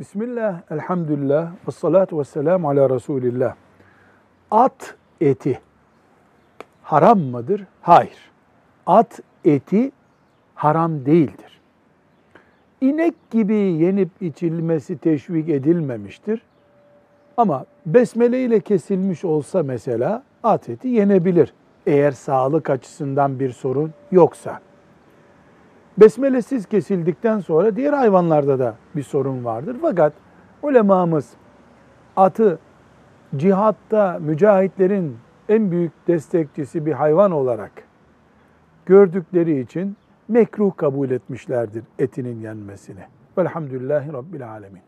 Bismillah, elhamdülillah, ve salatu ve selamu ala Resulillah. At eti haram mıdır? Hayır. At eti haram değildir. İnek gibi yenip içilmesi teşvik edilmemiştir. Ama besmele ile kesilmiş olsa mesela at eti yenebilir. Eğer sağlık açısından bir sorun yoksa. Besmelesiz kesildikten sonra diğer hayvanlarda da bir sorun vardır. Fakat ulemamız atı cihatta mücahitlerin en büyük destekçisi bir hayvan olarak gördükleri için mekruh kabul etmişlerdir etinin yenmesini. Velhamdülillahi Rabbil Alemin.